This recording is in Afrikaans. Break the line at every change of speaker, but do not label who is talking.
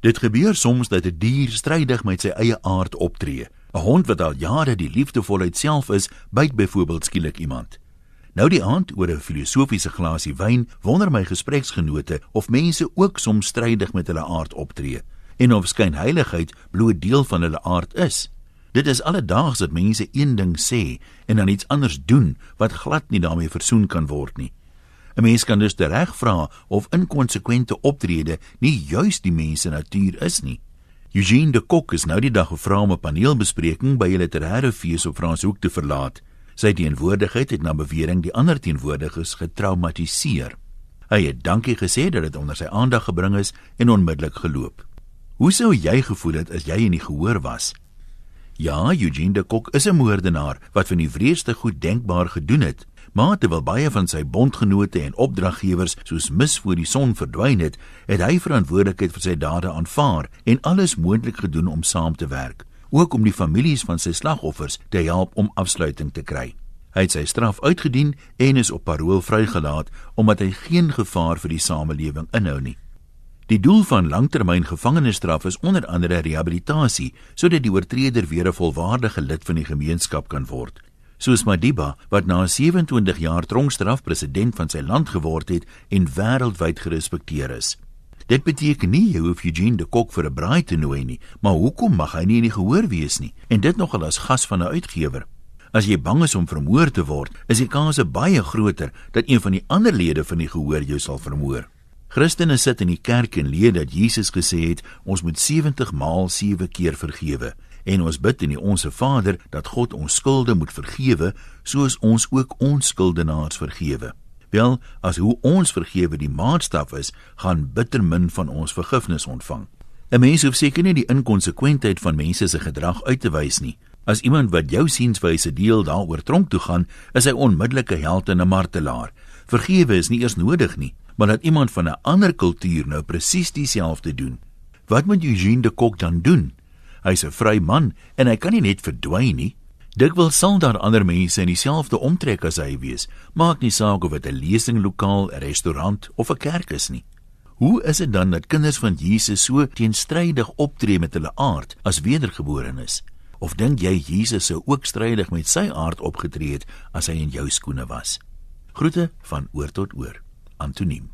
Dit gebeur soms dat 'n die dier strydig met sy eie aard optree. 'n Hond wat al jare die liefdevolheid self is, byt byvoorbeeld skielik iemand. Nou die aand oor 'n filosofiese glasie wyn, wonder my gespreksgenote of mense ook soms strydig met hulle aard optree en of skynheiligheid bloot deel van hulle aard is. Dit is alledaags dat mense een ding sê en dan iets anders doen wat glad nie daarmee versoen kan word nie. 'n Mens kan dus reg vra of inkonsekwente optrede nie juis die mens se natuur is nie. Eugene de Kok is nou die dag gevra om 'n paneelbespreking by 'n literêre fees op Franshoek te verlaat. Sy teenwoordigheid het na bewering die ander teenwoordiges getraumatiseer. Hy het dankie gesê dat dit onder sy aandag gebring is en onmiddellik geloop. Hoe sou jy gevoel het as jy in die gehoor was? Ja, Eugene de Kok is 'n moordenaar wat van die wreedste goed denkbaar gedoen het. Maar terwyl baie van sy bondgenote en opdraggewers soos mis voor die son verdwyn het, het hy verantwoordelikheid vir sy dade aanvaar en alles moontlik gedoen om saam te werk, ook om die families van sy slagoffers te help om afsluiting te kry. Hy het sy straf uitgedien en is op parol vrygelaat omdat hy geen gevaar vir die samelewing inhou nie. Die doel van langtermyn gevangenisstraf is onder andere rehabilitasie sodat die oortreder weer 'n volwaardige lid van die gemeenskap kan word. Soos Madiba wat na 27 jaar tronkstraf president van sy land geword het en wêreldwyd gerespekteer is. Dit beteken nie jy hoef Eugene de Kok vir 'n braai te nooi nie, maar hoekom mag hy nie in die gehoor wees nie en dit nogal as gas van 'n uitgewer? As jy bang is om vermoor te word, is die kans baie groter dat een van die ander lede van die gehoor jou sal vermoor. Christene sit in die kerk en leer dat Jesus gesê het ons moet 70 maal 7 keer vergewe en ons bid in die onsse Vader dat God ons skulde moet vergewe soos ons ook ons skuldenaars vergewe. Wel, as hoe ons vergewe die maatstaf is, gaan bitter min van ons vergifnis ontvang. 'n Mens hoef seker nie die inkonsekwentheid van mense se gedrag uit te wys nie. As iemand wat jou sienswyse deel daaroor tronk toe gaan, is hy onmiddellik 'n held en 'n martelaar. Vergewe is nie eers nodig nie maar dat iemand van 'n ander kultuur nou presies dieselfde doen. Wat moet Eugene de Kok dan doen? Hy's 'n vry man en hy kan nie net verdwyn nie. Dikwels sal daar ander mense in dieselfde omtrek as hy wees. Maak nie saak of dit 'n lesinglokaal, 'n restaurant of 'n kerk is nie. Hoe is dit dan dat kinders van Jesus so teenstrydig optree met hulle aard as wedergeborenes? Of dink jy Jesus sou ook strydig met sy aard opgetree het as hy in jou skoene was? Groete van oor tot oor. Antoniem